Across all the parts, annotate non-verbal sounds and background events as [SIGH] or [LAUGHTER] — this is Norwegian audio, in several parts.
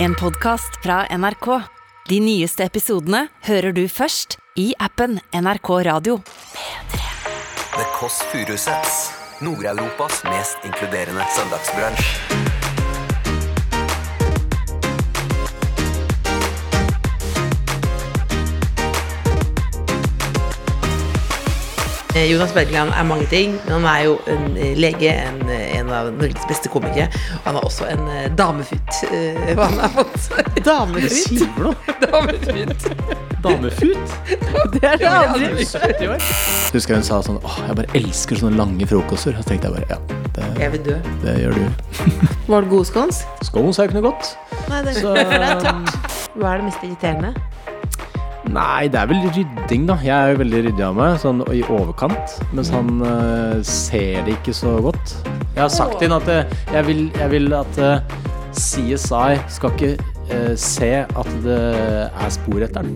En podkast fra NRK. De nyeste episodene hører du først i appen NRK Radio. The Kåss Furuseths. Nord-Europas mest inkluderende søndagsbransj. Eh, Jonas Bergland er mange ting, men han er jo en eh, lege, en, eh, en av Norges beste komikere. Han er også en eh, damefut. eh, Hva han har fått. Damefut? sier? Damefut. Damefut? Det er det aldri. Husker hun sa sånn Åh, jeg bare elsker sånne lange frokoster. Og så tenkte jeg bare ja, det, Jeg vil dø. det gjør du. Var det god skåns? Scones er jo ikke noe godt. Nei, det Så [LAUGHS] det er tørt. Hva er det mest irriterende? Nei, det er vel rydding, da. Jeg er jo veldig ryddig av meg, sånn i overkant. Mens han eh, ser det ikke så godt. Jeg har sagt til ham at eh, jeg, vil, jeg vil at eh, CSI skal ikke eh, se at det er spor etter den.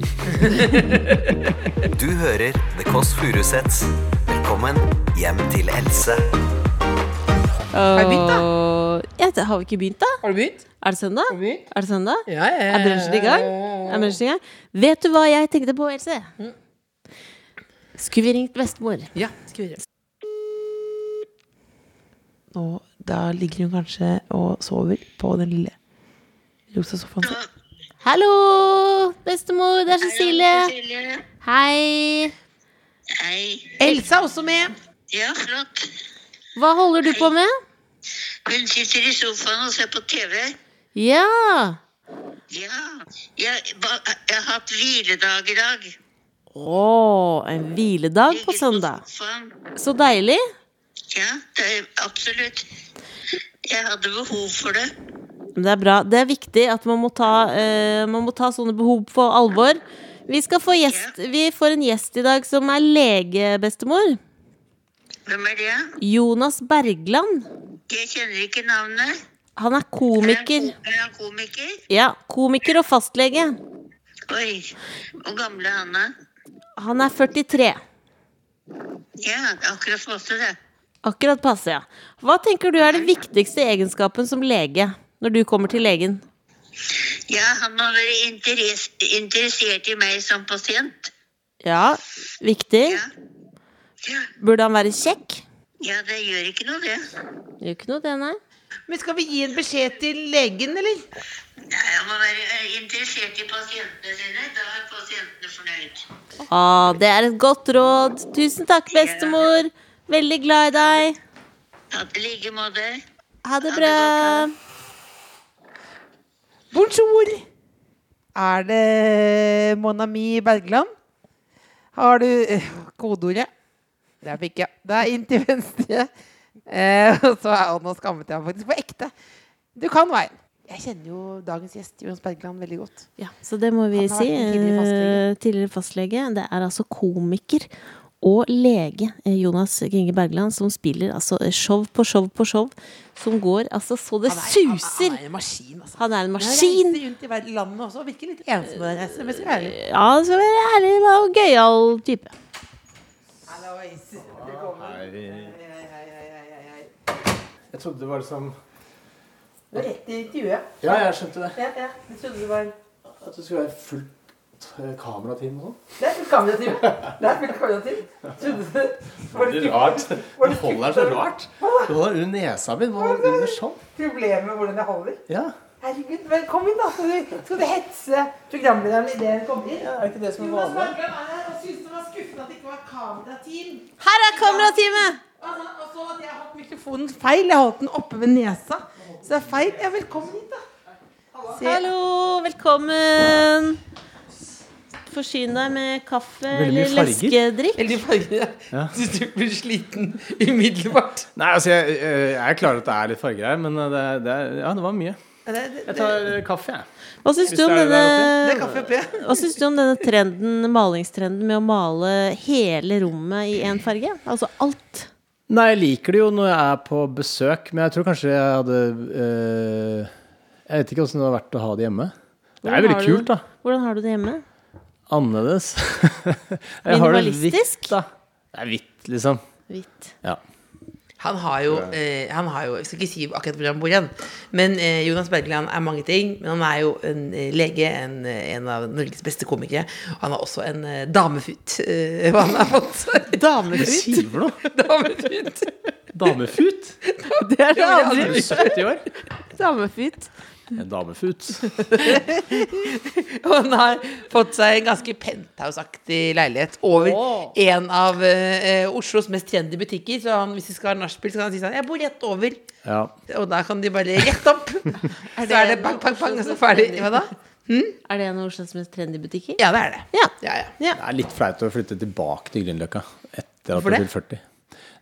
[LAUGHS] Du hører The Kåss Furuseths. Velkommen hjem til Else. Har vi begynt, da? Ja, har vi ikke begynt, da? Har du begynt? Er det søndag? Har du begynt? Er det søndag? Ja, ja, ja. Er brunsjen i gang? Er brunsjen i gang? Vet du hva jeg tenkte på, Else? Skulle vi ringt bestemor? Ja, skulle vi gjøre. Og da ligger hun kanskje og sover på den lille rosa sofaen sin. Hallo, bestemor, det er Cecilie. Hei. Hei. Elsa er også med. Ja, flott. Hva holder du på med? Hun sitter i sofaen og ser på TV. Ja. Ja. Jeg, jeg har hatt hviledag i dag. Å, en hviledag på søndag. Så deilig. Ja, det er absolutt. Jeg hadde behov for det. Det er bra. Det er viktig at man må ta, uh, man må ta sånne behov på alvor. Vi skal få gjest Vi får en gjest i dag som er lege, bestemor. Hvem er det? Jonas Bergland. Jeg kjenner ikke navnet. Han er Er komiker. er han komiker? Ja, komiker og fastlege. Oi. Hvor gammel er han da? Han er 43. Ja, akkurat passe det. Akkurat passe, ja. Hva tenker du er den viktigste egenskapen som lege når du kommer til legen? Ja, han må være interes interessert i meg som pasient. Ja, viktig. Ja. Ja, Burde han være kjekk? ja det gjør ikke noe, det. Gjør ikke noe, det, nei. Men skal vi gi en beskjed til legen, eller? Nei, Han må være eh, interessert i pasientene sine. Da er pasientene fornøyd. Å, det er et godt råd. Tusen takk, bestemor. Veldig glad i deg. Ja, I like måte. Ha det bra. Bonjour! Er det Monami Bergland? Har du eh, kodeordet? Det fikk jeg. Det er inn til venstre. Eh, og så er og nå skammet jeg meg faktisk på ekte. Du kan veien. Jeg kjenner jo dagens gjest, Jonas Bergland, veldig godt. Ja, så det må vi si. tidligere fastlege. Eh, Tidligere fastlege. Det er altså komiker og lege eh, Jonas Ginge Bergland som spiller altså show på show på show. Som går altså så det suser. Han er en maskin, altså. Han er en maskin. Han reiser rundt i verden- landet også og virker litt ensom når jeg reiser. Men skal være ærlig. Ja, så skal være ærlig og gøyal type. Hallois. Velkommen. Jeg trodde det var liksom er rett i intervjuet. Ja, jeg skjønte det. Ja, ja. Jeg trodde det var At det skulle være fullt eh, kamerateam og sånn. Det er fullt kamerateam. Det er fullt kamerateam. Trodde du Var Det det er rart. Du holder deg så rart. Du holder under nesa mi. Under sånn? problemet med hvordan jeg holder? Ja. Herregud, velkommen da. Skal du, skal du hetse programlederen idet hun kommer inn? ja, er ikke det som er Jonas vanlig? Bergland er her og syns det var skuffende at det ikke var kamerateam. Her er kamerateamet! Og så hadde jeg hatt mikrofonen feil. Jeg holdt den oppe ved nesa. Så det er feil. Ja, velkommen hit, da. Se. Hallo, velkommen. Forsyn deg med kaffe eller leskedrikk. Veldig farger. Ja. [LAUGHS] Syns du blir sliten umiddelbart. Nei, altså, jeg, eh, jeg er klar over at det er litt farger her, men eh, det, det, ja, det var mye. Det, det, Jeg tar eh, kaffe, jeg. Hva syns du om det det det denne. [LAUGHS] Hva syns du om denne trenden, malingstrenden med å male hele rommet i én farge? Altså alt. Nei, jeg liker det jo når jeg er på besøk, men jeg tror kanskje jeg hadde øh, Jeg vet ikke åssen det har vært å ha det hjemme. Det er veldig kult, da. Hvordan har du det hjemme? Annerledes. [LAUGHS] jeg har det Minimalistisk? hvitt, da. Det er hvitt, liksom. Hvitt. Ja. Han har jo, eh, han har jo Jeg skal ikke si akkurat hvor han bor igjen. men eh, Jonas Bergland er mange ting. Men han er jo en eh, lege, en, eh, en av Norges beste komikere. Han har også en eh, damefut. Eh, hva han har fått. [LAUGHS] Hva Damefut? sier du for noe? [LAUGHS] damefut. Damefut? Det er det andre. Er 70 år? Damefut. En damefut. [LAUGHS] Og han har fått seg en ganske penthouse-aktig leilighet over Åh. en av eh, Oslos mest trendy butikker. Så han, hvis de skal ha nachspiel, så kan han si sånn Jeg bor rett over. Ja. Og da kan de bare rett opp. [LAUGHS] så er det bang, bang, bang, og så ferdig. Hva da? Er det en av Oslos mest trendy butikker? Ja, det er det. Ja. Ja, ja. Ja. Det er litt flaut å flytte tilbake til Grünerløkka etter at du er 40.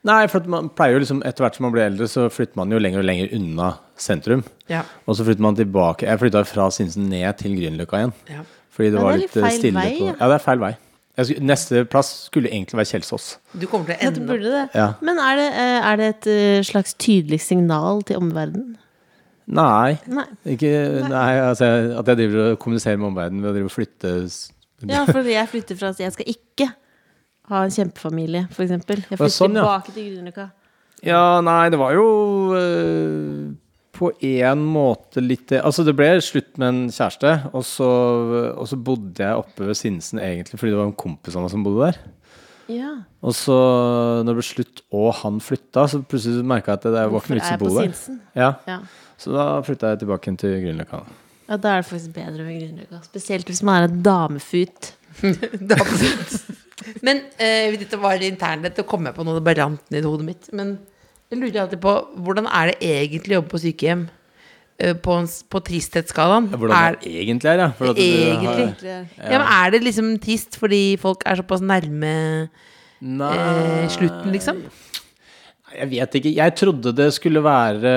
Nei, for man pleier jo liksom Etter hvert som man blir eldre, så flytter man jo lenger og lenger unna sentrum. Ja. Og så flytter man tilbake Jeg flytta fra Sinsen ned til Grünerløkka igjen. Ja. Fordi det det var litt litt stille vei, på ja. Ja, det er feil vei. Jeg skulle, neste plass skulle egentlig være Kjelsås. Du kommer til å ende burde det. Ja. Men er det, eh, er det et eh, slags tydelig signal til omverdenen? Nei. Nei. Ikke, nei, altså, at jeg driver og kommuniserer med omverdenen ved å drive og flytte Ja, fordi jeg flytter fra Jeg skal ikke ha en kjempefamilie, for eksempel. Jeg flyttet flytter sånn, ja. tilbake til Grünerløkka. Ja, nei, det var jo øh, på en måte litt det Altså, det ble slutt med en kjæreste, og så, og så bodde jeg oppe ved Sinsen egentlig fordi det var en kompis av meg som bodde der. Ja. Og så, når det ble slutt og han flytta, så plutselig merka jeg at det var ikke noe vits i å bo der. Ja, Ja. så da flytta jeg tilbake til Grünerløkka. ja, da er det faktisk bedre ved Grünerløkka. Spesielt hvis man er en damefut. [LAUGHS] [LAUGHS] Men eh, dette var internt, dette kom jeg på noe det bare rant ned i hodet mitt. Men jeg lurer alltid på hvordan er det egentlig å jobbe på sykehjem? Eh, på, en på tristhetsskalaen? Hvordan er, det egentlig er, ja. For Egentlig? har, ja, men er det liksom trist fordi folk er såpass nærme eh, slutten, liksom? Jeg vet ikke. Jeg trodde det skulle være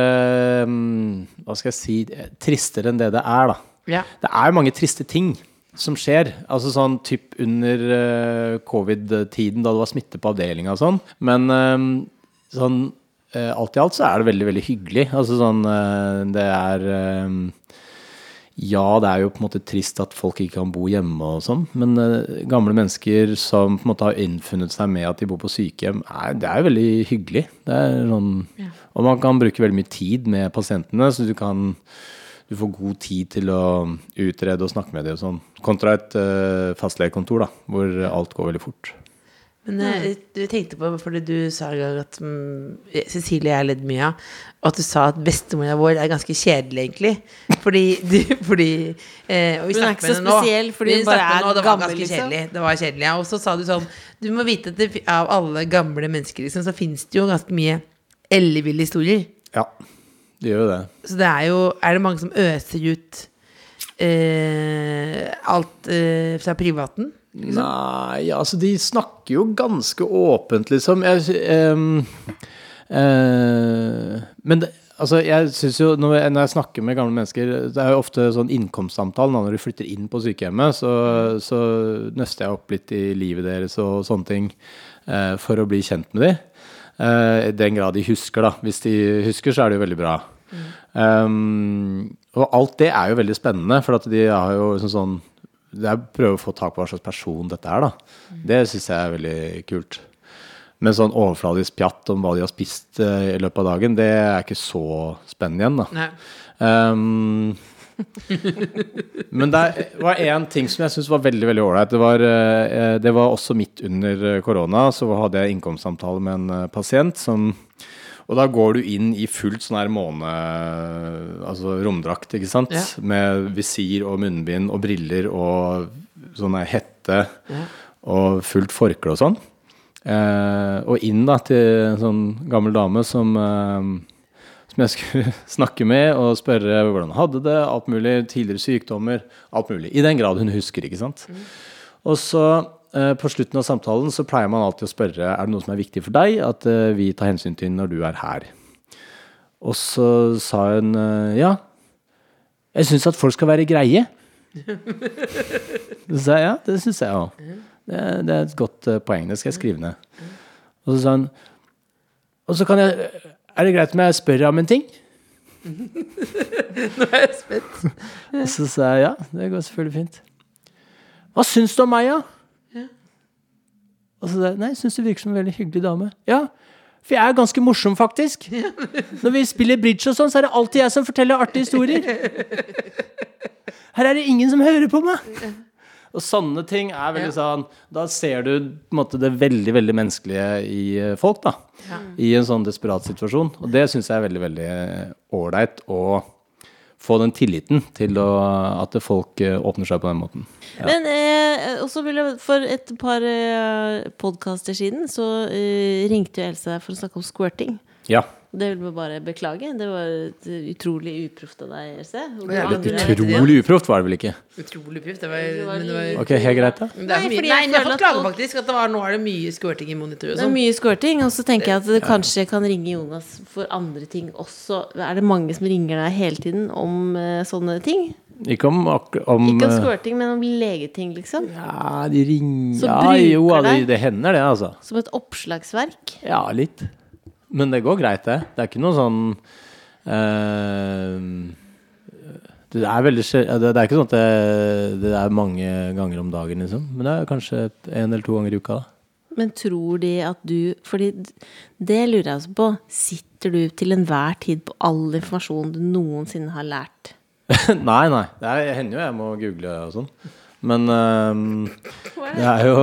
mm, Hva skal jeg si Tristere enn det det er, da. Ja. Det er mange triste ting som skjer. Altså sånn typ under uh, covid-tiden, da det var smitte på avdelinga og sånn. Men eh, sånn uh, alt i alt så er det veldig, veldig hyggelig. Altså sånn uh, Det er eh, ja, det er jo på en måte trist at folk ikke kan bo hjemme og sånn, men gamle mennesker som på en måte har innfunnet seg med at de bor på sykehjem, er, det er jo veldig hyggelig. Det er sånn, Og man kan bruke veldig mye tid med pasientene, så du kan du får god tid til å utrede og snakke med dem og sånn. Kontra et uh, fastlegekontor, da, hvor alt går veldig fort. Men eh, du tenkte på, fordi du sa en gang at mm, Cecilie og jeg ledd mye av, at du sa at bestemora vår er ganske kjedelig, egentlig. Fordi, du, [LAUGHS] fordi eh, og vi er så med henne nå. spesiell fordi hun bare er nå, det var gammel, ganske liksom. Det var kjedelig, ja. Og så sa du sånn Du må vite at det, av alle gamle mennesker, liksom, så fins det jo ganske mye elleville historier. Ja, det gjør jo det. Så det er jo Er det mange som øser ut eh, alt eh, fra privaten? Nei, altså de snakker jo ganske åpent, liksom. Jeg, eh, men det, altså, jeg synes jo, når jeg, når jeg snakker med gamle mennesker Det er jo ofte sånn innkomstsamtale når de flytter inn på sykehjemmet. Så, så nøster jeg opp litt i livet deres og sånne ting eh, for å bli kjent med dem. Eh, I den grad de husker, da. Hvis de husker, så er det jo veldig bra. Um, og alt det er jo veldig spennende, for at de har jo liksom sånn Jeg prøver å få tak på hva slags person dette er, da. Det syns jeg er veldig kult. Men sånn overfladisk pjatt om hva de har spist uh, i løpet av dagen, det er ikke så spennende igjen, da. Nei. Um, [LAUGHS] men det var én ting som jeg syns var veldig veldig ålreit. Det, var, eh, det var også midt under eh, korona. Så hadde jeg innkomstsamtale med en pasient som Og da går du inn i fullt sånn her måne... Altså romdrakt, ikke sant? Ja. Med visir og munnbind og briller og sånn her hette og fullt forkle og sånn. Eh, og inn da til en sånn gammel dame som eh, som jeg skulle [LAUGHS] snakke med og spørre hvordan hun hadde det, alt mulig, tidligere sykdommer, alt mulig. I den grad hun husker, ikke sant. Og så på slutten av samtalen så pleier man alltid å spørre er det noe som er viktig for deg at eh, vi tar hensyn til når du er her. Og så sa hun eh, ja, jeg syns at folk skal være greie. [LAUGHS] Så sa jeg ja, det syns jeg òg. Det, det er et godt eh, poeng, det skal jeg skrive ned. Og så sa hun og så kan jeg Er det greit om jeg spør om en ting? [LAUGHS] Nå er jeg spent. [LAUGHS] Og så sa jeg ja, det går selvfølgelig fint. Hva syns du om meg, da? Og så sa jeg nei, syns du virker som en veldig hyggelig dame. Ja, For jeg er ganske morsom, faktisk. Når vi spiller bridge og sånn, så er det alltid jeg som forteller artige historier. [LAUGHS] Her er det ingen som hører på meg. Og sånne ting er veldig sånn Da ser du på en måte det veldig veldig menneskelige i eh, folk, da. I en sånn desperat situasjon. Og det syns jeg er veldig, veldig ålreit å få den tilliten til å, at folk eh, åpner seg på den måten. Men eh, også vil jeg, for et par eh, podkaster siden så eh, ringte jo Else deg for å snakke om squirting. Ja. Det vil vi bare beklage. Det var et utrolig uproft av deg, Else. Ja, utrolig. Uproft var det vel ikke? Utrolig uproft. Det var, men det var, Ok, helt greit, da. det er for mye. Nei, jeg jeg har fått klage faktisk at det var, nå er det mye squirting i monitor og Det er sånn. mye squirting, og så tenker jeg at det kanskje kan ringe Jonas for andre ting også. Er det mange som ringer deg hele tiden om uh, sånne ting? Ikke om, ak om Ikke om eh, squirting, men om legeting, liksom. Ja, de ringer Ja, jo, det, det hender det, altså. Som et oppslagsverk. Ja, litt. Men det går greit, det. Det er ikke noe sånn uh, Det er veldig det, er ikke sånn at det, det er mange ganger om dagen, liksom. Men det er kanskje en eller to ganger i uka, da. Men tror de at du Fordi det lurer jeg også på. Sitter du til enhver tid på all informasjon du noensinne har lært? [LAUGHS] nei, nei. Det er, hender jo jeg må google og sånn. Men um, det er jo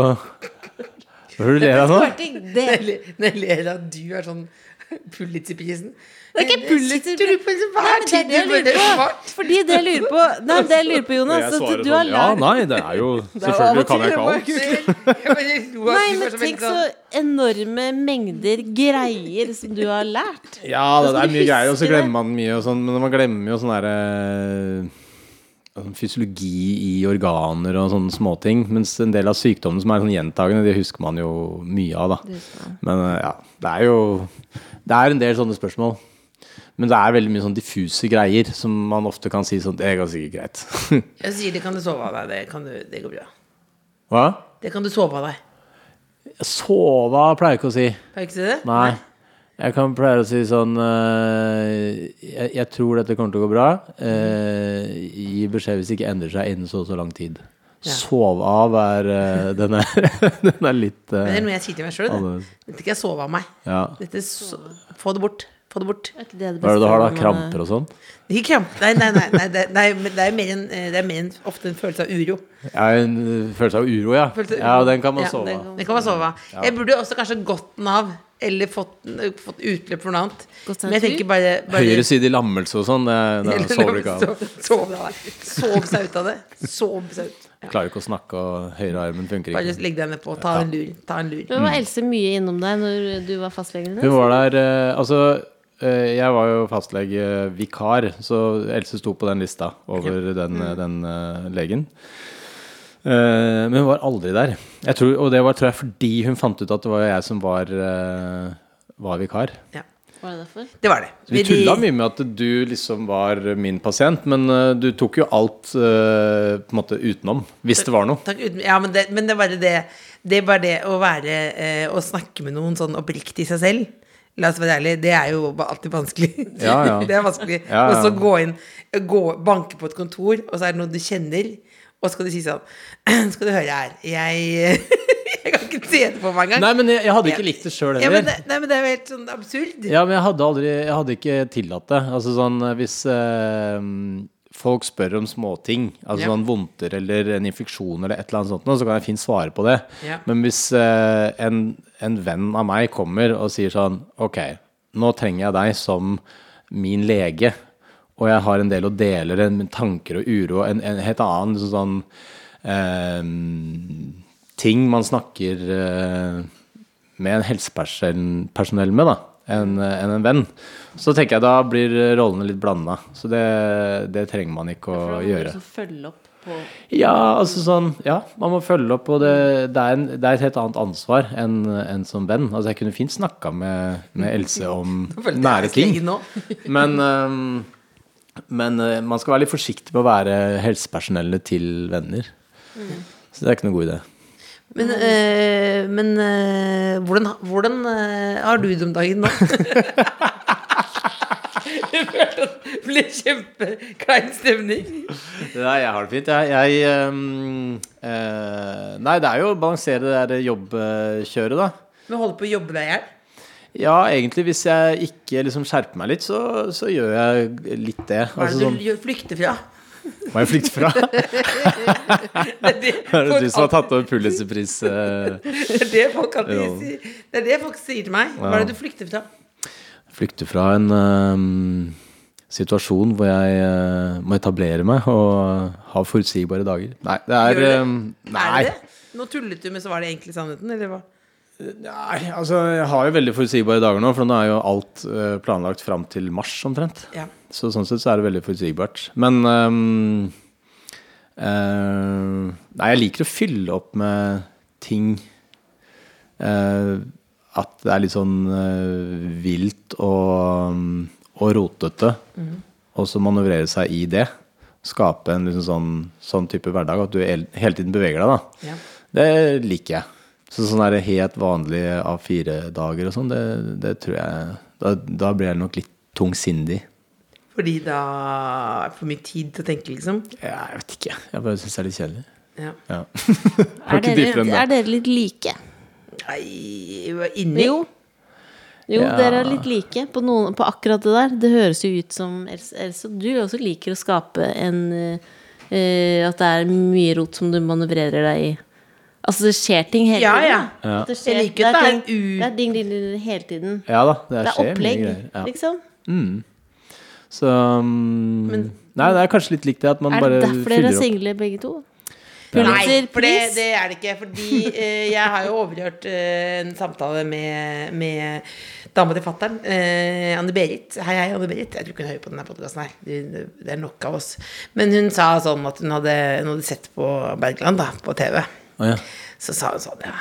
Hva er det du ler av nå? Når jeg ler- av at du er sånn [LAUGHS] Pulitzerprisen. Det er ikke Pulitzerprisen! Du på hver er det jeg lurer på. Fordi det jeg lurer på Nei, det jeg lurer på, Jonas, Jeg at du har sånn, Ja, nei, det er jo [LAUGHS] Selvfølgelig kan jeg ikke alt. Nei, men tenk så sånn- enorme mengder greier som du har lært. Ja, det, det er mye greier, og så glemmer man mye og sånn, men man glemmer jo sånn derre sånn fysiologi i organer og sånne småting. Mens en del av sykdommene som er sånn gjentagende, det husker man jo mye av, da. Men eh, ja, det er jo Det er en del sånne spørsmål. Men det er veldig mye sånn diffuse greier som man ofte kan si sånn Det går sikkert greit. [LAUGHS] Jeg sier det kan du sove av deg. Det, kan du, det går bra. Hva? Det kan du sove av deg. Sova pleier jeg ikke å si. Pleier ikke å si det? Nei. Jeg kan pleier å si sånn eh, jeg, jeg tror dette kommer til å gå bra. Eh, gi beskjed hvis det ikke endrer seg innen så og så lang tid. Ja. Sov av er eh, den, er [LAUGHS] den er litt Men det er noe jeg sier til meg sjøl. Dette skal jeg sove av meg. Ja. Dette so Få det bort. Få det bort. Er det det Hva er det du har, da? Kramper og sånn? Ikke kramp. Nei, nei, nei, nei, det, nei det er mer en, det er mer en, ofte en følelse av uro. Ja, en følelse av uro, ja. Av Ja, den kan man Ja, sove den av. Det kan man sove av. Jeg burde også kanskje gått den av. Eller fått, fått utløp for noe annet. Men jeg tenker bare, bare Høyre side i lammelse og sånn, det, det sover du ikke av. Sov- Sov seg ut av det. Sov seg ut. Ja. Klarer ikke å snakke, og høyrearmen funker ikke. Bare legg deg nedpå. Ta en lur. Ta en lur. Men var Else mye innom deg når du var fastlegen Hun var der eh, Altså, eh, jeg var jo fastlegevikar, så Else sto på den lista over den, Mm. eh, den eh, legen. Eh, men hun var aldri der. Jeg tror, og det var tror jeg fordi hun fant ut at det var jeg som var, eh, var vikar. Ja. Var det derfor? Det var det. Vi tulla mye med at du liksom var min pasient, men eh, du tok jo alt uh, på en måte utenom, hvis det var noe. Takk, uten- ja, men det, men det er bare det Det er bare det å være uh, Å snakke med noen sånn oppriktig i seg selv. La oss være ærlige, det er jo alltid vanskelig. Ja, ja. [LAUGHS] det er vanskelig. Ja, ja. Og så gå inn, gå, banke på et kontor, og så er det noen du kjenner, og så skal du si sånn [CLEARS THROAT] Skal du høre her, jeg [LAUGHS] Jeg kan ikke se det på meg engang. Nei, men jeg, jeg hadde ikke likt det sjøl Ja, men det, nei, men det er jo helt sånn absurd. Ja, men jeg hadde aldri Jeg hadde ikke tillatt det. Altså sånn eh, hvis eh, folk spør om småting, altså Ja. sånn vondter eller en infeksjon eller et eller annet sånt, så kan jeg fint svare på det. Ja. Men hvis eh, en, en venn av meg kommer og sier sånn Ok, nå trenger jeg deg som min lege, og jeg har en del å dele, en tanker og uro, en, en helt annen sånn, sånn eh, ting man snakker eh, med en helsepersonell med, da, enn en, en venn. Så tenker jeg da blir rollene litt blanda. Så det, det trenger man ikke å du gjøre. liksom følge opp på Ja, altså sånn Ja, man må følge opp, og det, det, er, en, det er et helt annet ansvar enn en som venn. Altså, jeg kunne fint snakka med, med Else om [LAUGHS] nære ting. Men, øhm, men uh, man skal være litt forsiktig med å være helsepersonellet til venner. Så det er ikke noe god idé. Men, eh, men eh, hvordan, hvordan eh, har du det om dagen nå? [LAUGHS] Jeg følte at det ble kjempeklein stemning. Nei, jeg har det fint. Jeg, jeg øh, Nei, det er jo å balansere det der jobbkjøret, da. Men holder på å jobbe deg i hjel? Ja, egentlig hvis jeg ikke liksom skjerper meg litt, så, så gjør jeg litt det. Hva er Altså, det sånn, du sånn... flykter fra? hva er jeg flykter fra? [LAUGHS] Det er det [LAUGHS] det du som har tatt over Pulitzerpris? eh, [LAUGHS] Det er det folk alltid sier. Det er det folk sier til meg. Hva er det du flykter fra? Flykter fra en uh, situasjon hvor jeg uh, må etablere meg og ha forutsigbare dager. Nei, det er det? ehm, Nei. Er det det? Nå tullet du, men så var det egentlig sannheten, eller hva? Nei, altså jeg har jo veldig forutsigbare dager nå, for nå er jo alt eh, planlagt fram til mars omtrent. Ja. Så sånn sett så er det veldig forutsigbart. Men um, uh, Nei, jeg liker å fylle opp med ting Uh, At det er litt sånn uh, vilt og, og rotete. Og så manøvrere seg i det. Skape en liksom sånn, sånn type hverdag. At du hele tiden beveger deg. da Ja. Det liker jeg. Så sånn der helt vanlige A4-dager og sånn, det, det tror jeg da, da blir jeg nok litt tungsindig. Fordi da er det for mye tid til å tenke, liksom? Ja, Jeg vet ikke. Jeg bare syns det er litt kjedelig. Ja. Ja. [LAUGHS] Er dere, det. er dere litt like? Nei, inni Jo. Jo, Ja. dere er litt like på, noen, på akkurat det der. Det høres jo ut som Else du også liker å skape en uh, At det er mye rot som du manøvrerer deg i. Altså det skjer ting hele Ja, tiden. ja. Ja. Det, skjer, Jeg liker at det, er ting, u- det er ding, ding, ding, ding hele tiden. Ja da, det, Det er skjer opplegg. Ja. liksom. Så um, Nei, det er kanskje litt likt det at man bare fyller opp. Er det derfor dere er single begge to? Nei, for det, det er det ikke. Fordi eh, jeg har jo overhørt eh, en samtale med, med dama til fatter'n, eh, Anne Berit. Hei, hei, Anne Berit. Jeg tror ikke hun hører på denne podkasten her. Det, det er nok av oss. Men hun sa sånn at hun hadde, hun hadde sett på Bergland da, på TV. Å, ja. Så sa hun sånn Ja,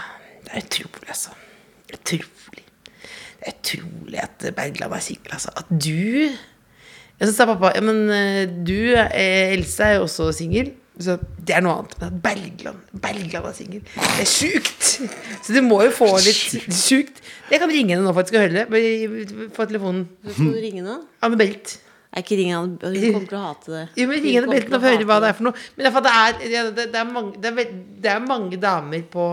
det er utrolig, altså. Utrolig. Det er utrolig at Bergland er singel, altså. At du Så sa pappa Ja, men eh, du, eh, Else, er jo også singel. Så det er noe annet. Men at Bergland Bergland er singel. Det er sjukt! Så du må jo få litt sjukt. Jeg kan ringe henne nå faktisk og høre det. Få telefonen. Skal du ringe nå? Anne Berit. Jeg ikke ringen han, hun kommer til å hate det. Jo, men ringene, ring kommer til å og høre hva det er for noe. Men det er, det er, er mange, det, er, det er mange damer på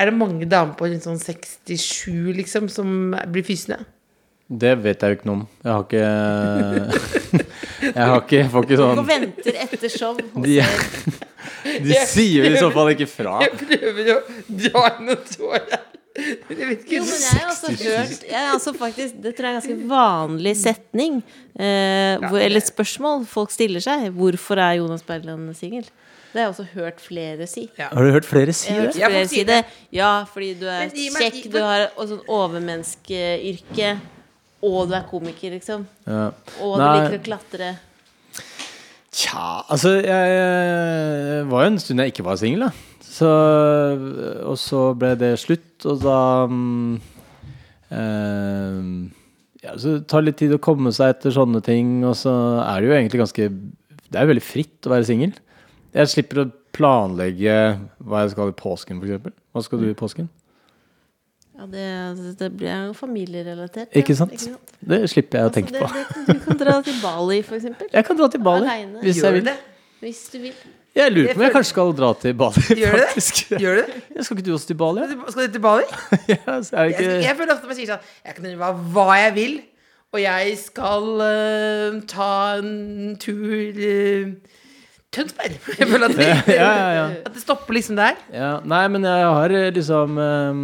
Er det mange damer på sånn 67, liksom, som blir fysende? Det vet jeg jo ikke noe om. Jeg har ikke [LAUGHS] Jeg har ikke, får ikke sånn Du venter etter show. [LAUGHS] De, de sier i så fall ikke fra. Jeg prøver å dra noen tårer. Jeg vet ikke Jo, men jeg har også hørt jeg har også faktisk, Det tror jeg er en ganske vanlig setning. Eh, hvor, eller et spørsmål folk stiller seg. Hvorfor er Jonas Bergland singel? Det har jeg også hørt flere si. Har du hørt flere si Jeg har det? Ja, flere si det. Ja, fordi du er Men kjekk, du har sånn overmenneskeyrke, og du er komiker, liksom. Ja. Og du Nei. liker å klatre. Tja, altså jeg, jeg var jo en stund jeg ikke var singel, da. Så, og så ble det slutt, og da eh, Ja, så det tar litt tid å komme seg etter sånne ting, og så er det jo egentlig ganske Det er jo veldig fritt å være singel. Jeg slipper å planlegge hva jeg skal i påsken, f.eks. Hva skal du i påsken? Ja, det, det blir jo familierelatert. Ikke sant? Det slipper jeg å Altså, tenke det, på. det, du kan dra til Bali, for eksempel. Jeg kan dra til Bali hvis jeg vil. det? Hvis du vil. Jeg lurer på om jeg føler- kanskje skal dra til Bali, Gjør du det? Gjør du det? Jeg Skal ikke du også til Bali? Ja? Skal du til Bali? [LAUGHS] Ja, så er det Jeg, ikke... jeg føler ofte at man sier sånn Jeg kan gjøre hva jeg vil, og jeg skal uh, ta en tur uh, Tønsberg. Jeg føler at det, [LAUGHS] Ja, ja, ja. at det stopper liksom der. Ja, nei, men jeg har eh, liksom ehm,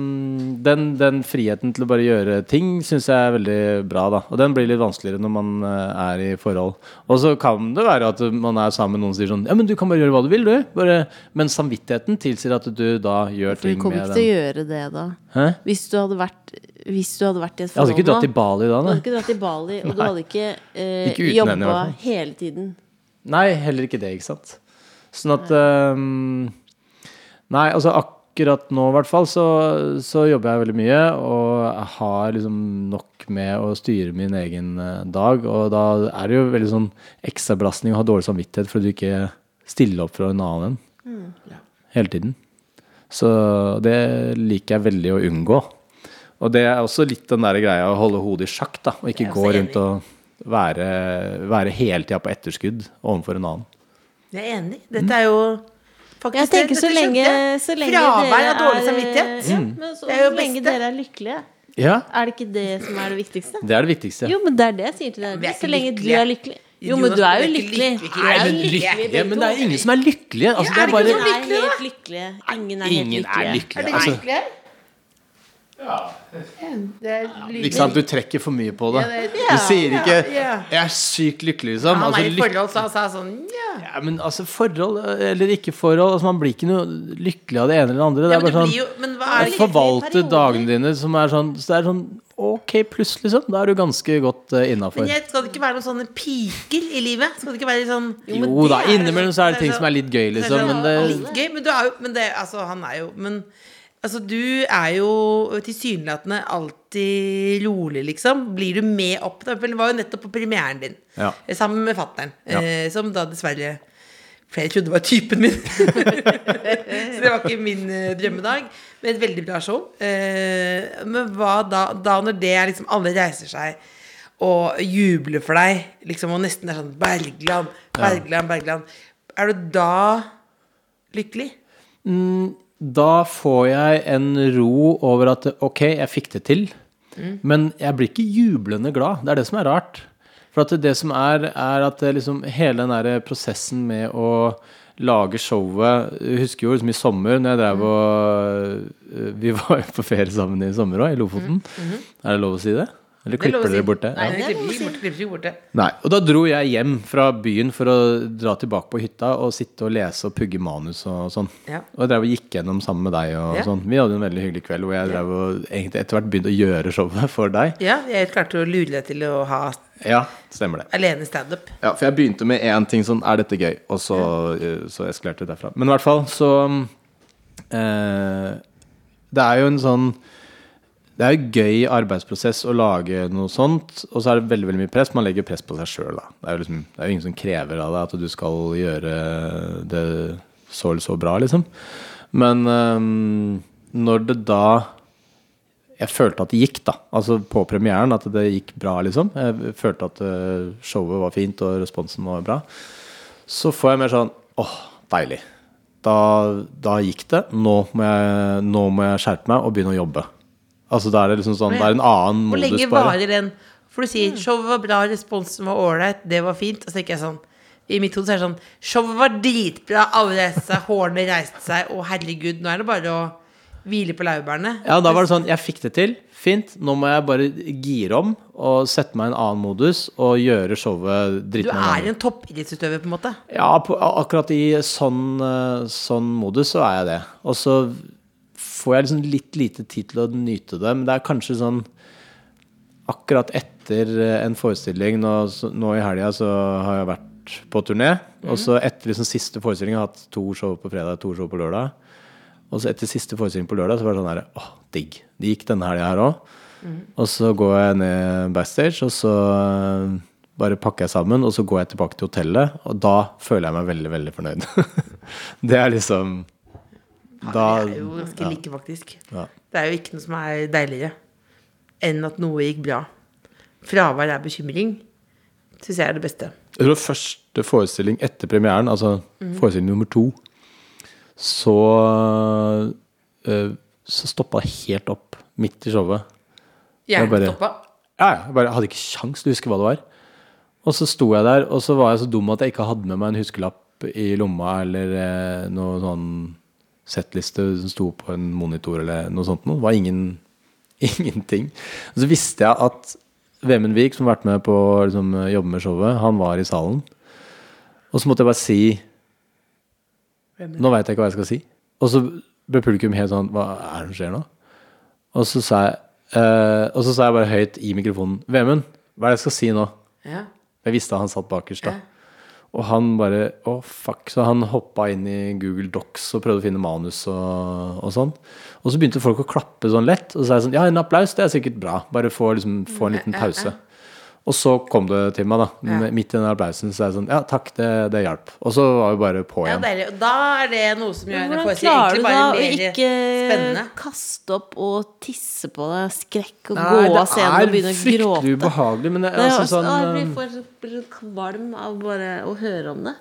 den, den friheten til å bare gjøre ting syns jeg er veldig bra, da. Og den blir litt vanskeligere når man eh, er i forhold. Og så kan det være at man er sammen med noen som sier sånn Ja, men du kan bare gjøre hva du vil, du. Bare, men samvittigheten tilsier at du da gjør For du ting kommer med ikke til å gjøre det da. Hæ? Hvis du hadde vært, hvis du hadde vært i et Jeg hadde forhold ikke dratt til Bali da, Du hadde ikke dratt til Bali, og du hadde ikke, [LAUGHS] eh, Ikke jobba hele tiden. Nei, heller ikke det, ikke sant. Sånn at um, Nei, altså akkurat nå i hvert fall så, så jobber jeg veldig mye, og har liksom nok med å styre min egen eh, dag, og da er det jo veldig sånn ekstrabelastning å ha dårlig samvittighet for at du ikke stiller opp for en annen hele tiden. Så det liker jeg veldig å unngå. Og det er også litt den der greia å holde hodet i sjakk, da, og ikke gå rundt og være, være hele tida på etterskudd overfor en annen. Jeg er enig. Dette er jo faktisk Jeg tenker det- så dette lenge, skjønte jeg. så lenge Fravær dere av dårlig samvittighet. Ja, men så, Det er jo så lenge beste. dere er lykkelige. Ja, Er det ikke det som er det viktigste? det er det viktigste. Jo, men det er det jeg sier til deg. Så lenge du er lykkelig. Jo, men du er jo lykkelig. Nei, men lykkelig. men det er ingen som er lykkelige. Altså, det er bare Ingen er helt lykkelige. Ingen er helt lykkelige. er lykkelige. lykkelige. Det ikke sant? Du trekker for mye på det. Du sier ikke ja, ja. 'jeg er sykt lykkelig', liksom. Han Altså, er i forhold, så han sa sånn ja. ja, men altså, forhold eller ikke forhold altså, Man blir ikke noe lykkelig av det ene eller det andre. Det ja er bare sånn jo, er Forvalte dagene dine som er sånn Så det er sånn ok pluss, liksom. Da er du ganske godt uh, innafor. Men jeg, skal det ikke være noen sånne piker i livet? Skal det ikke være sånn Jo da, innimellom så er det ting som er litt gøy, liksom. sånn Men det litt gøy, men du er jo Men det, altså, han er jo Men altså, du er jo tilsynelatende alltid rolig, liksom. Blir du med opp da? For Det var jo nettopp på premieren din, Ja. sammen med fattern, Ja. eh, som da dessverre Flere trodde var typen min. [LAUGHS] så det var ikke min eh, drømmedag. Men et veldig bra show. Eh, men hva da, da når det er liksom alle reiser seg og jubler for deg, liksom, og nesten er sånn Bergland, Bergland, Bergland. Er du da lykkelig? Da får jeg en ro over at ok, jeg fikk det til. Men jeg blir ikke jublende glad. Det er det som er rart. For at det som er, er at liksom hele den der prosessen med å lage showet Jeg husker jo liksom i sommer når jeg drev og Vi [LAUGHS] var jo på ferie sammen i sommer òg, i Lofoten. Er det lov å si det? Eller er klipper dere borte? bort det? Nei, Ja. vi klipper ikke bort, borte det. Nei, og da dro jeg hjem fra byen for å dra tilbake på hytta og sitte og lese og pugge manus og sånn. Ja. Og jeg drev og gikk gjennom sammen med deg og Ja. sånn. Vi hadde en veldig hyggelig kveld hvor jeg drev og egentlig etter hvert begynte å gjøre showet for deg. Ja, jeg klarte å lure deg til å ha Ja, stemmer det. alene standup. Ja, for jeg begynte med én ting sånn Er dette gøy? Og så, eh, så eskalerte det derfra. Men i hvert fall så eh, Det er jo en sånn det er jo gøy arbeidsprosess å lage noe sånt, og så er det veldig veldig mye press. Man legger press på seg sjøl. Det er, jo liksom, det er jo ingen som krever av deg at du skal gjøre det så eller så bra, liksom. Men um, når det da Jeg følte at det gikk, da. Altså på premieren, at det gikk bra, liksom. Jeg følte at øh, showet var fint, og responsen var bra. Så får jeg mer sånn åh, deilig. Da, da gikk det. Nå må, jeg, nå må jeg skjerpe meg og begynne å jobbe. Altså da er det liksom sånn Det er en annen modus. Hvor lenge varer den? For du sier showet var bra, responsen var ålreit, det var fint. Og så tenker jeg sånn I mitt hode så er det sånn Showet var dritbra, alle reiste seg, hårene reiste seg, å herregud, nå er det bare å hvile på laurbærene. Ja, da var det sånn Jeg fikk det til. Fint. Nå må jeg bare gire om og sette meg i en annen modus og gjøre showet Du er en toppidrettsutøver, på en måte. Ja, på, akkurat i sånn, eh, sånn modus så er jeg det. Og så får jeg liksom litt lite tid til å nyte det, men det er kanskje sånn Akkurat etter eh, en forestilling nå, nå i helga så har jeg vært på turné. Og så etter liksom siste forestilling har jeg hatt to show på fredag to show på lørdag. Og så etter siste forestilling på lørdag så var det sånn her Åh, digg. Det gikk denne helga her òg. Og så går jeg ned backstage, og så eh, bare pakker jeg sammen, og så går jeg tilbake til hotellet, og da føler jeg meg veldig, veldig fornøyd. [LAUGHS] det er liksom Da Vi er jo ganske like, faktisk. Ja. Det er jo ikke noe som er deiligere enn at noe gikk bra. Fravær er bekymring. Syns jeg er det beste. Jeg tror første forestilling etter premieren, altså forestilling nummer to, så øh, Så stoppa det helt opp midt i showet. Hjernen bare- stoppa. Ja, ja, jeg bare hadde ikke sjans til å huske hva det var. Og så sto jeg der, og så var jeg så dum at jeg ikke hadde med meg en huskelapp i lomma eller eh, noe sånn settliste som sto på en monitor eller noe sånt noe. Det var ingen, [LAUGHS] ingenting. Og så visste jeg at Vemund Vik, som har vært med på å liksom, jobbe med showet, han var i salen. Og så måtte jeg bare si Nå veit jeg ikke hva jeg skal si. Og så ble publikum helt sånn Hva er det som skjer nå? Og så sa jeg, eh, og så sa jeg bare høyt i mikrofonen Vemund, hva er det jeg skal si nå? Ja. Jeg visste han satt bakerst da. Og han bare Å, fuck. Så han hoppa inn i Google Docs og prøvde å finne manus og, og sånn. Og så begynte folk å klappe sånn lett. Og så sa jeg sånn Ja, en applaus, det er sikkert bra. Bare få, liksom, få en liten pause. Og så kom det til meg, da. Ja. Midt i den applausen. Så er jeg sånn Ja, takk, det, det hjalp. Og så var vi bare på igjen. Ja, Og Da er det noe som gjør en Hvordan klarer du da å ikke kaste opp og tisse på deg skrekk og Nei, gå av scenen og begynne å fryktelig gråte? ubehagelig, men det, Det er altså, sånn, jeg blir for kvalm av bare å høre om det.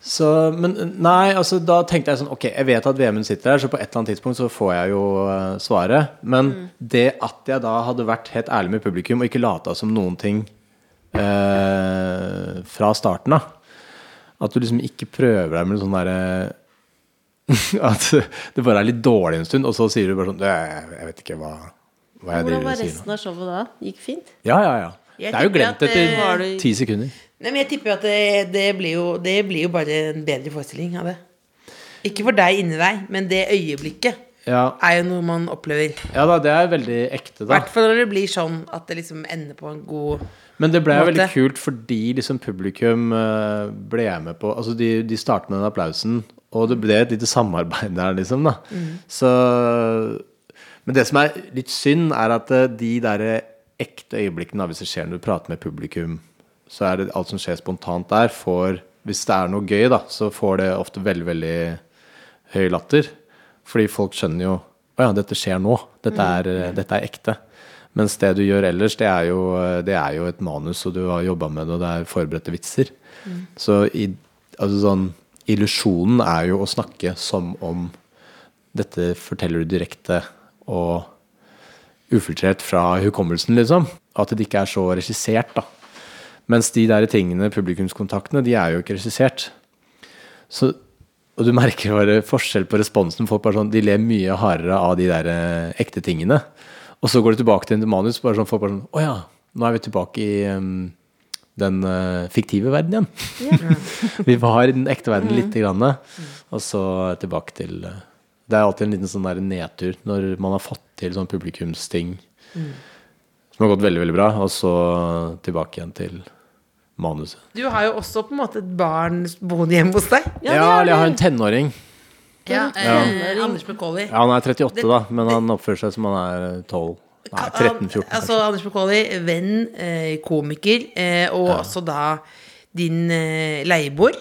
Så, men nei, altså da tenkte jeg sånn Ok, jeg vet at Vemund sitter her, så på et eller annet tidspunkt så får jeg jo eh, svaret. Men det at jeg da hadde vært helt ærlig med publikum og ikke lata som noen ting eh, fra starten av At du liksom ikke prøver deg med sånn derre [LAUGHS] At det bare er litt dårlig en stund, og så sier du bare sånn Jeg, jeg vet ikke hva, hva jeg Hvordan driver var og sier nå. resten av showet da? Gikk fint? Ja, ja, ja. Jeg Det er jo glemt etter eh, ti sekunder. Nei, men jeg tipper at det, det, blir jo, det blir jo bare en bedre forestilling av det. Ikke for deg inni deg, men det øyeblikket Ja, er jo noe man opplever. ja da, det er veldig ekte, I da. hvert fall når det blir sånn at det liksom ender på en god Men det ble måte. veldig kult fordi liksom publikum eh, ble med på Altså de, de startet med den applausen, og det ble et lite samarbeid der, liksom. da Så Men det som er litt synd, er at eh, de der ekte øyeblikkene, hvis det skjer når du prater med publikum, så er det alt som skjer spontant der, får Hvis det er noe gøy, da, så får det ofte veldig, veldig høy latter. Fordi folk skjønner jo Å ja, dette skjer nå. Dette er, mm. dette er ekte. Mens det du gjør ellers, det er jo, det er jo et manus, og du har jobba med det, og det er forberedte vitser. Så i, altså sånn, illusjonen er jo å snakke som om dette forteller du direkte og ufiltrert fra hukommelsen, liksom. At det ikke er så regissert, da. Mens de der tingene, publikumskontaktene, de er jo ikke regissert. Så, og du merker bare forskjell på responsen. Folk bare sånn, de ler mye hardere av de der eh, ekte tingene. Og så går du tilbake til en manus, bare sånn, folk bare sånn Å ja, nå er vi tilbake i um, den uh, fiktive verden igjen. [LAUGHS] vi var i den ekte verden lite grann, og så tilbake til uh, Det er alltid en liten sånn der nedtur når man har fått til sånn publikumsting som har gått veldig, veldig bra, og så tilbake igjen til manuset. Du har jo også på en måte et barn boende hjemme hos deg. Ja, eller jeg har en tenåring. Ja, Ja. eh, Anders McCauley. Ja, han er 38, da, men han oppfører seg som han er 12. Nei, 13-14. Altså Anders McCauley, venn, eh, komiker, eh, og også da din eh, leieboer.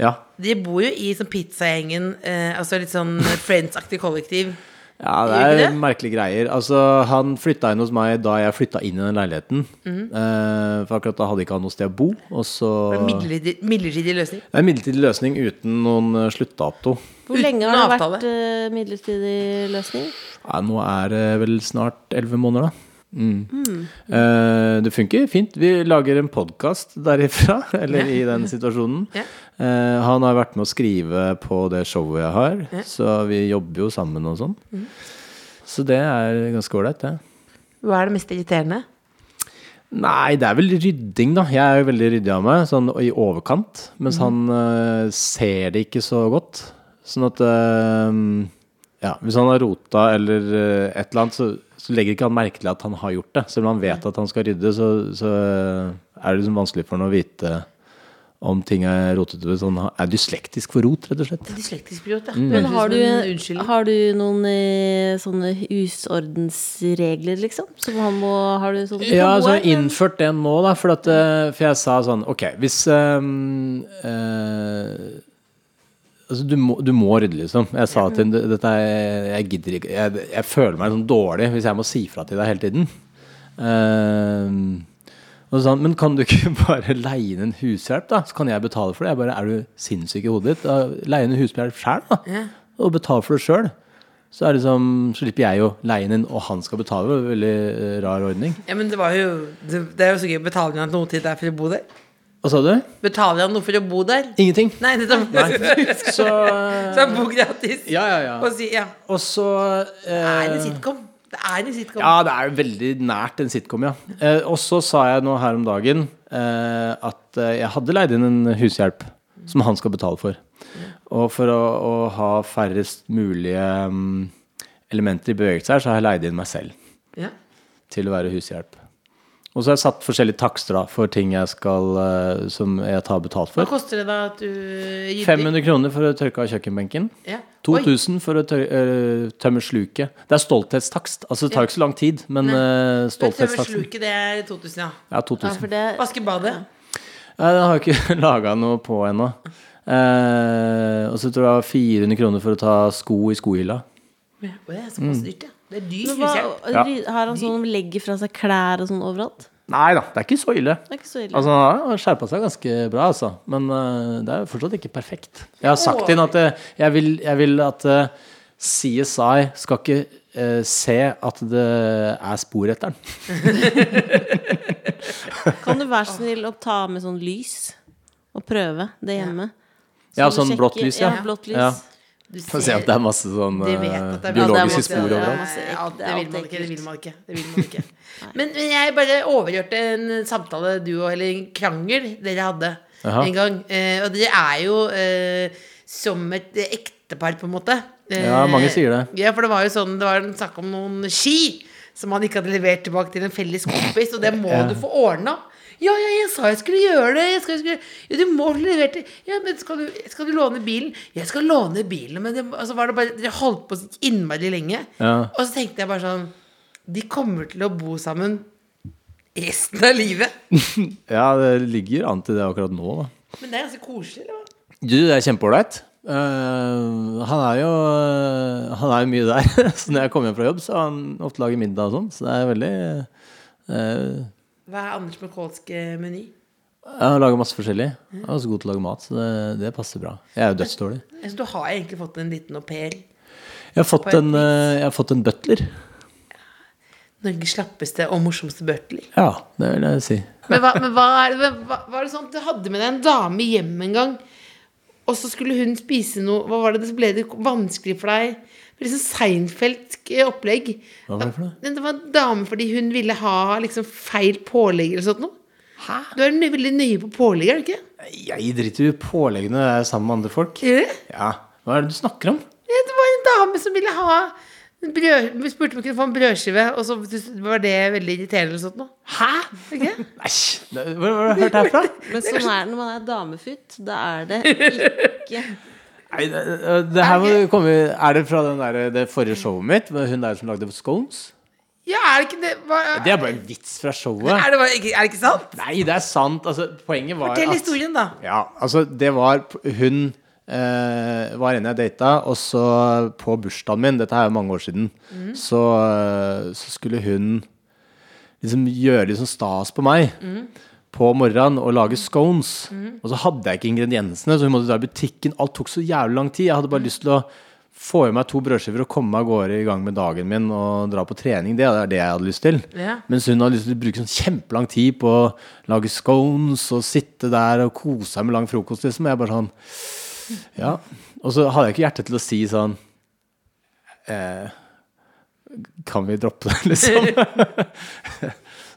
Ja. De bor jo i sånn pizzagjengen, eh, altså litt sånn [LAUGHS] Friends-aktig kollektiv. Ja, det er det? merkelige greier. Altså, han flytta inn hos meg da jeg flytta inn i den leiligheten. Mm. Eh, for akkurat da hadde ikke han noe sted å bo. Og så Midlertidig, midlertidig løsning. Det er en midlertidig løsning uten noen eh, sluttdato. Hvor Uten lenge har det avtale. vært eh, midlertidig løsning? Ja, nå er det vel snart elleve måneder, da. Mm. Eh, det funker fint. Vi lager en podkast derifra, [LAUGHS] eller i den situasjonen. Yeah. Uh, han har vært med å skrive på det showet jeg har, yeah. så vi jobber jo sammen og sånn. Så det er ganske ålreit, det. Hva er det mest irriterende? Nei, det er vel rydding, da. Jeg er jo veldig ryddig av meg, sånn i overkant. Mens han uh, ser det ikke så godt. Sånn at eh, Ja, hvis han har rota eller et eller annet, så, så legger ikke han merke til at han har gjort det. Selv om han vet at han skal rydde, så, så eh, er det liksom vanskelig for han å vite om ting er rotete. Sånn, han er dyslektisk for rot, rett og slett. Dyslektisk pilot, ja. Mm. Men har du, har du noen eh, sånne husordensregler, liksom? Som han må Har du sånne Ja, altså jeg har innført det nå, da. For, at, eh, for jeg sa sånn Ok, hvis um, eh, Altså, du må, du må rydde, liksom. Jeg sa til henne er, Jeg gidder ikke jeg, jeg føler meg sånn dårlig hvis jeg må si fra til deg hele tiden. Uh, og så sa han, Men kan du ikke [LAUGHS] bare leie inn en hushjelp, da? Så kan jeg betale for det. Jeg bare, Er du sinnssyk i hodet ditt? Leie inn en hushjelp sjøl, da. Ja. Og betale for det sjøl. Så er det liksom, så slipper jeg å leie inn og han skal betale. Veldig eh, rar ordning. Ja, men det var jo Det, det er jo så gøy. Betaler han noe til deg for å bo der? Hva sa du? Betaler han noe for å bo der? Ingenting. Nei, det er Så [LAUGHS] Så han bor gratis. Ja, ja, ja. Og si, ja. Og så Det er eh, sitcom. Det er en sitcom. Ja, det er veldig nært en sitcom, ja. Eh, og så sa jeg nå her om dagen eh, at eh, jeg hadde leid inn en hushjelp som han skal betale for. Og for å, å ha færrest mulige um, elementer i bevegelse her, så har jeg leid inn meg selv Ja. til å være hushjelp. Og så har jeg satt forskjellige takster da, for ting jeg skal, eh, som jeg tar betalt for. Hva koster det da at du gir 500 kroner for å tørke av kjøkkenbenken. Ja. 2000 for å øh, tømme sluket. Det er stolthetstakst. Altså, det tar jo ikke så lang tid, men øh, stolthetstaksten. tømme sluket, det er 2000, ja. Ja, Ja, 2000. Ja, det Vaske badet. Nei, det har jeg ikke [LAUGHS] laga noe på ennå. Eh, og så tror jeg det var 400 kroner for å ta sko i skohylla. Ja, det er såpass dyrt, ja. Det er dyr Men hva, hushjelp. Ja. Har han sånn legger fra seg klær og sånn overalt? Nei da, det er ikke så ille. Det er ikke så ille. Altså, Han har skjerpa seg ganske bra, altså. Men uh, det er fortsatt ikke perfekt. Jeg har sagt til ham at eh, jeg, vil, jeg vil at uh, CSI skal ikke eh, se at det er spor etter den. [LAUGHS] Kan du være så snill å ta med sånn lys og prøve det hjemme? Så Ja, sånn blått lys, ja. ja. Blått lys. Ja. Du ser, ser at det er masse sånn De vet er eh, biologiske masse- spor overalt. Ja, det vil man ikke. Det vil man ikke. Vil man ikke. Men, men jeg bare overhørte en samtale du og Eller en krangel dere hadde Aha. en gang. Eh, og dere er jo eh, som et eh, ektepar, på en måte. Eh, Ja, mange sier det. Ja, for det var jo sånn Det var en snakk om noen ski som han ikke hadde levert tilbake til en felles kompis, og det må Ja. du få ordna. Ja, ja, jeg sa jeg skulle gjøre det. Jeg skal, jeg skulle, ja, du må levere det. Ja, men skal du, skal du låne bilen? Jeg skal låne bilen, men det, altså var det bare Dere holdt på så innmari lenge. Ja. Og så tenkte jeg bare sånn De kommer til å bo sammen resten av livet. [LAUGHS] ja, det ligger an til det akkurat nå, da. Men det er ganske koselig, eller hva? Du, det er kjempeålreit. Uh, han er jo uh, Han er jo mye der. [LAUGHS] så når jeg kommer hjem fra jobb, så har han ofte lager middag og sånn. Så det er veldig eh, Hva er Anders McCallsk eh, meny? Jeg har laga masse forskjellig. Jeg er også god til å lage mat, så det, det passer bra. Jeg er jo dødsdårlig. Så Du har egentlig fått en liten au pair. Jeg har fått en, eh, jeg har fått en butler. Norges slappeste og morsomste butler. Ja, det vil jeg si. Men, hva, men hva, er, det- hva, var det sånn at du hadde med deg en dame hjem en gang, og så skulle hun spise noe Hva var det, så ble det vanskelig for deg? Det ble liksom Seinfeldsk opplegg. Hva var det for noe? Det var en dame fordi hun ville ha liksom feil pålegg eller sånt noe. Hæ? Du er veldig nøye på pålegg, er du ikke? Jeg driter i påleggene jeg er sammen med andre folk. Gjør du det? Ja, Hva er det du snakker om? Det var en dame som ville ha brød, vi spurte om vi kunne få en brødskive, og så var det veldig irriterende eller sånt nå. Hæ? Æsj! [LAUGHS] det- Hvor har du hørt det herfra? Men sånn er det når man er damefutt. Da er det ikke Nei, det, det her må komme Er det fra den der, det forrige showet mitt? Med hun der som lagde scones? Ja, er det ikke det? Hva, Det er bare en vits fra showet. er, det bare, er det ikke sant? Nei, det er sant. Altså, poenget var Fortell at historien, da. Ja, altså, det var Hun eh, var en jeg data, og så på bursdagen min, dette er jo mange år siden, så, eh, så skulle hun liksom gjøre litt sånn stas på meg. På morgenen og lage scones. Og så hadde jeg ikke ingrediensene, så hun måtte dra i butikken. Alt tok så jævlig lang tid. Jeg hadde bare lyst til å få i meg to brødskiver og komme meg av gårde i gang med dagen min og dra på trening. Det er det jeg hadde lyst til. Ja. Mens hun hadde lyst til å bruke sånn kjempelang tid på å lage scones og sitte der og kose seg med lang frokost, liksom. Jeg bare sånn Ja. Og så hadde jeg ikke hjerte til å si sånn eh, Kan vi droppe det, liksom?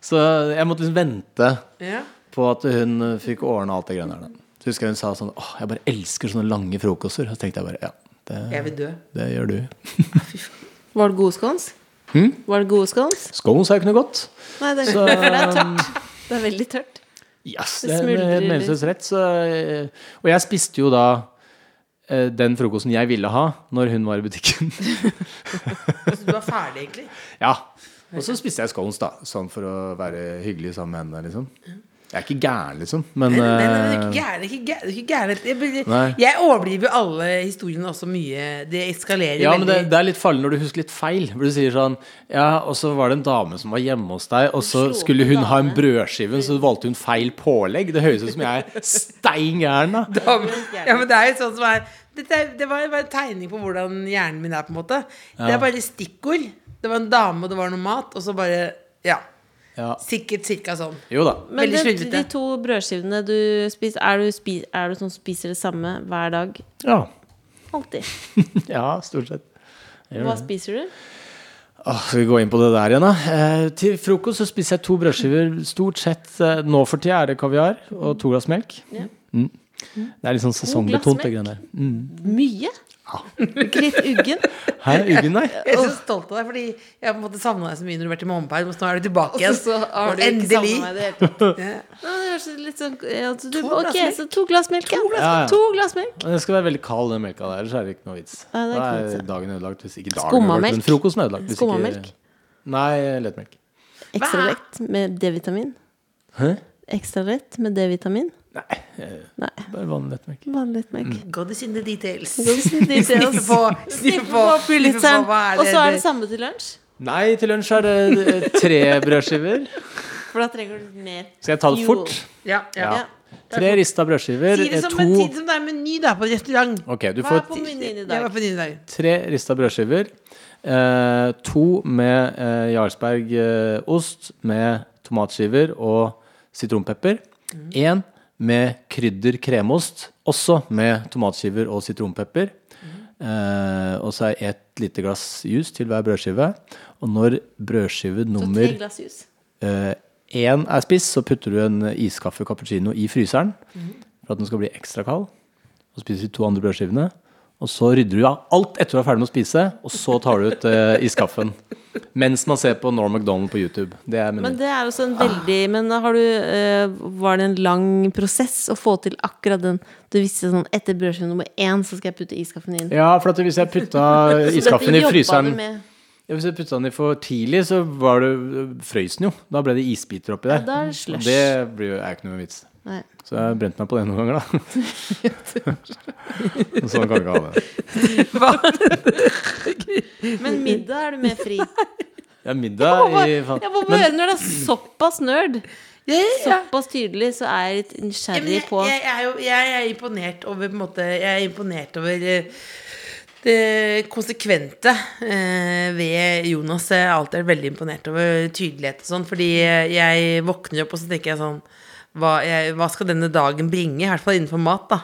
så jeg måtte liksom vente Ja. på at hun fikk ordna alt det greiene der. Så husker jeg hun sa sånn Åh, jeg bare elsker sånne lange frokoster. Så tenkte jeg bare ja, det, Jeg vil dø. det gjør du. Var det gode scones? Hmm? Var det gode scones? Scones er jo ikke noe godt. Nei, det er, Så- det er tørt. Det er veldig tørt. Yes, Det det er smuldrer litt. meningsløst rett. Så, eh, og jeg spiste jo da eh, den frokosten jeg ville ha når hun var i butikken. [LAUGHS] Så du var ferdig, egentlig? ja. Og så spiste jeg scones, da. Sånn for å være hyggelig sammen med henne, liksom. Jeg er ikke gæren, liksom. Men Nei, nei, nei, er eh, ikke gæren. ikke gæren, ikke gæren. Jeg, jeg overdriver jo alle historiene også mye. Det eskalerer ja, men det, det er litt farlig når du husker litt feil. Hvor du sier sånn Ja, og så var det en dame som var hjemme hos deg, og så skulle hun ha en brødskive, så valgte hun feil pålegg. Det høres ut som jeg er stein gæren, da. Ja, men det er jo sånn som er, Det var bare en tegning på hvordan hjernen min er, på en måte. Det er bare stikkord. Det var en dame, og det var noe mat, og så bare Ja. Ja. Sikkert cirka sånn. Jo da. Men det, de to brødskivene du spiser, er du, spi, er du sånn som spiser det samme hver dag? Ja. Alltid. [LAUGHS] ja, stort sett. Hva det. spiser du? Åh, skal vi gå inn på det der igjen, da? Eh, til frokost så spiser jeg to brødskiver. Stort sett eh, nå for tida er det kaviar og to glass melk. Ja. Mm. Det er litt sånn sesongbetont, det greiene der. Mm. Mye? Ikke litt uggen? [LAUGHS] Her er uggen, nei. Jeg er så stolt av deg, fordi jeg på en måte savna deg så mye når du har vært i mammaperm, og så nå er du tilbake igjen. Og så har du ikke endelig. savnet meg det hele tatt. [LAUGHS] Ja. Ja, sånn ja, du, To glass Ok, melk. så to glass melk, ja. Ja, ja. To glass melk. Men Det skal være veldig kald, den melka der, ellers er det ikke noe vits. Ja, det er da er ja. dagen ødelagt. Hvis ikke dagen ødelagt, men frokosten ødelagt. Skummamelk? Nei, lettmelk. Ekstra lett med D-vitamin. Hæ? Ekstra lett med D-vitamin. Nei, eh, Nei, bare vanlig lettmelk. vanlig lettmelk. God is in the details. details. Sniffe på, sniffe på, sniffe på hva er Og så er det samme til lunsj. Nei, til lunsj er det eh, tre brødskiver. For da trenger du mer Skal jeg ta det fort? Ja, ja. Ja. Tre rista brødskiver. Si det eh, som, To si som det er meny da, på restaurant. Ok, du Hva får er på menyen i dag? hva er på menyen i dag? tre rista brødskiver. Eh, to med eh, Jarlsberg-ost med tomatskiver og sitronpepper. Én med krydder kremost, også med tomatskiver og sitronpepper. Eh, og så er ett lite glass juice til hver brødskive. Og når brødskive Så nummer tre glass jus. én er spiss, så putter du en iskaffe cappuccino i fryseren for at den skal bli ekstra kald. Og spiser de to andre brødskivene. Og så rydder du av alt etter du er ferdig med å spise, og så tar du ut uh, iskaffen. Mens man ser på Norm MacDonald på YouTube. Det Men det er også en veldig Men har du uh, Var det en lang prosess å få til akkurat den Du visste sånn etter brødskive nummer én, så skal jeg putte iskaffen inn. Ja, for hvis jeg putta [LAUGHS] iskaffen i fryseren ja, Hvis jeg putta den i for tidlig, så var det frøys den jo. Da ble det isbiter oppi der. Ja, det det blir jo, er ikke noe vits. Nei. Så jeg har brent meg på det noen ganger, da. [LAUGHS] Og sånn kan vi ikke ha det. Men middag er du mer fri. Ja, middag i Jeg må bare høre når det er såpass nerd. Ja, ja, ja. Såpass tydelig, så er jeg litt nysgjerrig jeg, på jeg, er jo, jeg er imponert over på en måte, Jeg er imponert over eh, det konsekvente eh, ved Jonas. Jeg har alltid vært veldig imponert over tydelighet og sånn. Fordi jeg våkner opp og så tenker jeg sånn hva, jeg, hva skal denne dagen bringe? I hvert fall innenfor mat, da.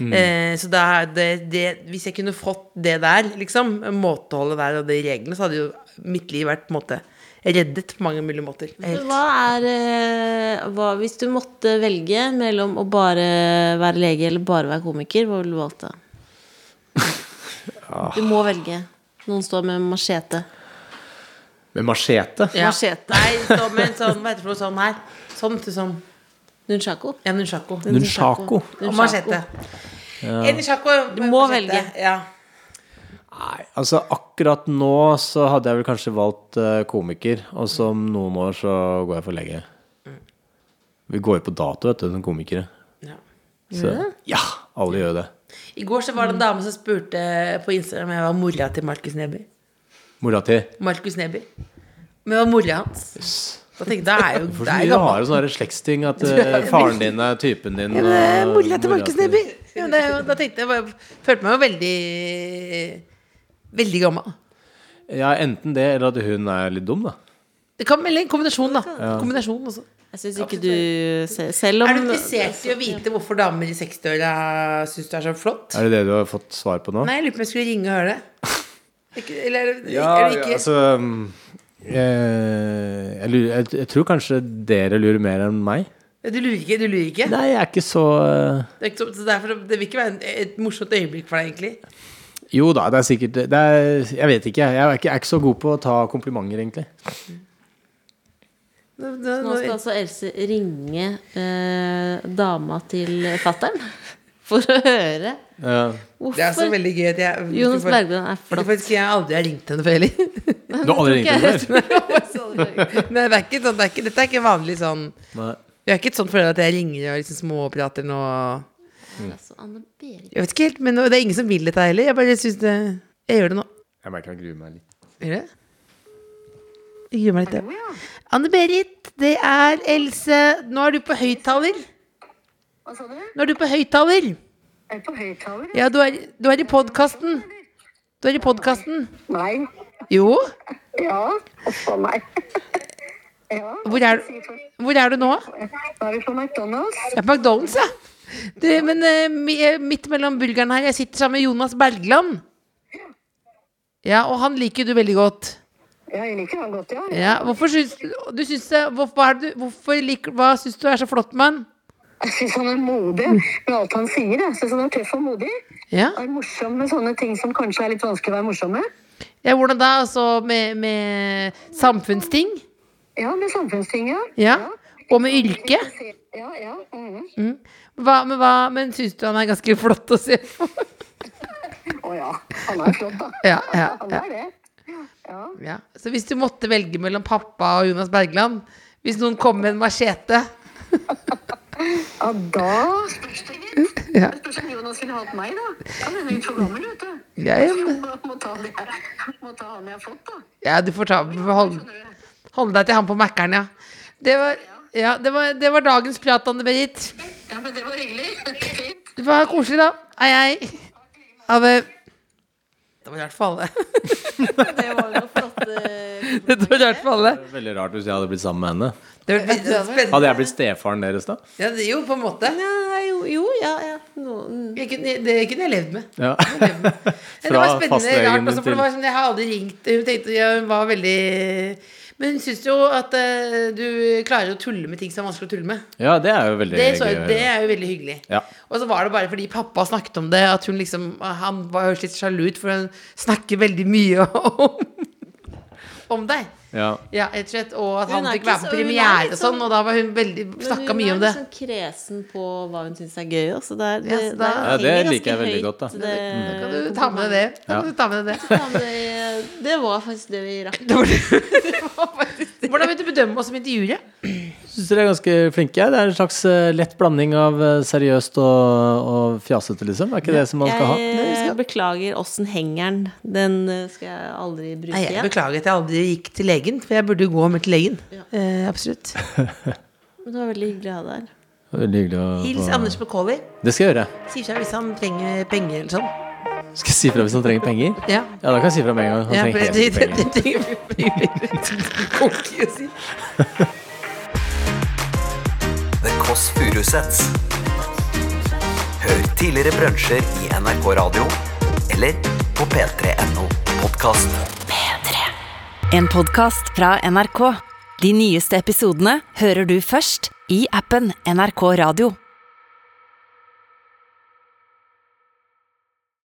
Eh, så da er det, det, hvis jeg kunne fått det der, liksom, måteholdet der og de reglene, så hadde jo mitt liv vært på en måte reddet på mange mulige måter. Helt. Hva er eh, hva, Hvis du måtte velge mellom å bare være lege eller bare være komiker, hva ville du valgt da? [LAUGHS] Du må velge. Noen står med machete. Med machete. Ja. Machete. Nei, med en sånn, hva heter det sånn her? Sånn til sånn Nunchako. Ja, nunchako. Nunchako. Og machete. En nunchako. Du må machete. velge. Ja. Nei, altså akkurat nå så hadde jeg vel kanskje valgt eh, komiker, og så om noen år så går jeg for lege. Vi går jo på dato, vet du, som komikere. Ja. Så, ja, alle gjør det. I går så var det en dame som spurte på Instagram om jeg var mora til Markus Neby. Mora til Markus Neby. Men jeg var mora hans. Da tenker jeg, det er jo [LAUGHS] For det er jeg mye rare sånne slektsting at uh, faren din er typen din. Ja, det og Mora til mora Markus til- Neby. Ja, da tenkte jeg bare, følte meg jo veldig Veldig gammel. Ja, enten det, eller at hun er litt dum, da. Det kan melde en kombinasjon, da. Kombinasjon også. Jeg syns ikke du Selv om Er du interessert i å vite hvorfor damer i 60-åra syns du er så flott? Er det det du har fått svar på nå? Nei, jeg lurer på om jeg skulle ringe og høre [LAUGHS] det. Eller, eller er Ja, er det ikke altså mm, eh, jeg, lurer, jeg, jeg tror kanskje dere lurer mer enn meg. Du lurer ikke? Du lurer ikke? Nei, jeg er ikke så eh, Det, er ikke så, så derfor, det vil ikke være en, et morsomt øyeblikk for deg, egentlig? Jo da, det er sikkert det er, Jeg vet ikke. Jeg er ikke, jeg er ikke så god på å ta komplimenter, egentlig. Nå skal altså Else ringe eh, dama til fattern for å høre Ja. det er så veldig gøy at jeg Jonas for- Bergland er flott. faktisk jeg aldri har ringt henne før heller. Du har aldri ringt henne før? [LAUGHS] Nei, det er ikke sånn, det er ikke, dette er ikke vanlig sånn Nei. Jeg er ikke et sånt forhold at jeg ringer og liksom småprater nå. Altså, Jeg vet ikke helt, men det er ingen som vil dette heller. Jeg bare synes det Jeg gjør det nå. Jeg merker jeg gruer meg litt. Gjør det? Jeg gruer meg litt. Anne-Berit, det er Else. Nå er du på høyttaler. Hva sa du? Nå er du på høyttaler. Er på høyttaler? Ja, du er, du er i podkasten. Du er i podkasten. Nei. Jo. Ja. Uff a meg. ja. Hvor er, hvor er du nå? Nå er vi på McDonald's. Jeg på McDonald's, ja. Du, men eh, eh, midt mellom burgerne her, jeg sitter sammen med Jonas Bergland. Ja, og han liker du veldig godt. Ja, jeg liker han godt, ja. Ja, hvorfor syns du syns det, hvor, hva, er hvorfor hva syns du er så flott med han? Jeg syns han er modig med alt han sier. Jeg syns han er tøff og modig. Ja. Og er morsom med sånne ting som kanskje er litt vanskelig å være morsom med. ja, hvordan da? Altså med, med samfunnsting? Ja, med samfunnsting, ja. Ja. Og med yrke? Ja, ja. mhm. Hva, men hva, men syns du han er ganske flott å se på? Å ja. Han er flott, da. Ja, ja, Han er det. Ja. Ja. Så hvis du måtte velge mellom pappa og Jonas Bergland Hvis noen kom med en machete [LAUGHS] ja, da spørs. Ja. Spørs om Jonas ville hatt meg, da. Han er jo for gammel, vet du. ja, ja, men- Må, må, ta han jeg har fått, da. ja, du får ta, holde, holde deg til han på Mækkern, ja. Det var Ja, det var, det var dagens prat, Anne Berit. Ja, men det var hyggelig. [LAUGHS] Fint. Det var koselig, da. Hei, hei. Ha det. Det var rart for alle. Det var jo flott. eh, [LAUGHS] Det var rart for alle. Veldig rart hvis jeg hadde blitt sammen med henne. Det ble, det ble Hadde jeg blitt stefaren deres da? Ja, det, jo, på en måte. Ja, jo, jo, ja, ja. Jeg kunne, det kunne jeg levd med. Ja. Men det [LAUGHS] Fra var spennende rart. Også, for det var sånn, jeg har aldri ringt Hun tenkte ja, hun var veldig Men hun syns jo at uh, du klarer å tulle med ting som er vanskelig å tulle med. ja, det er jo veldig Det, så, gøy. det er jo veldig hyggelig. Ja. Og så var det bare fordi pappa snakket om det, at hun liksom Han var høres litt sjalu ut, for hun snakker veldig mye [LAUGHS] om om deg. Ja. Ja, rett og slett. Og at han er fikk være på hun er premiere og sånn, sånn- og da var hun veldig snakka hun mye om er det. liksom kresen på hva hun syns er gøy. Altså det, er, det, Ja, da- det Ja, det liker jeg veldig høyt, godt, da. Det, Kan du ta med det? Ja. du ta med det? Det, det var faktisk det vi rakk. [LAUGHS] Det. Hvordan vil du bedømme oss som intervjuere? Syns dere er ganske flinke? Det er en slags eh, lett blanding av eh, seriøst og, og fjasete, liksom? Er ikke det som man skal ha? Jeg beklager åssen hengeren. Den eh, skal jeg aldri bruke igjen. jeg beklager at jeg aldri gikk til legen, for jeg burde jo gå med til legen. Eh, absolutt. Men det var veldig hyggelig å ha deg her. Veldig hyggelig å Hils Anders på cover. Det skal jeg gjøre. Si ifra hvis han trenger penger eller sånn. Skal jeg si fra hvis han trenger penger? Ja. Ja, da kan jeg si fra med en gang. Han Ja, trenger helt penger. Kåss Furuseths. Hør tidligere brunsjer i NRK Radio eller på p3.no podkast. En podkast fra NRK. De nyeste episodene hører du først i appen NRK Radio.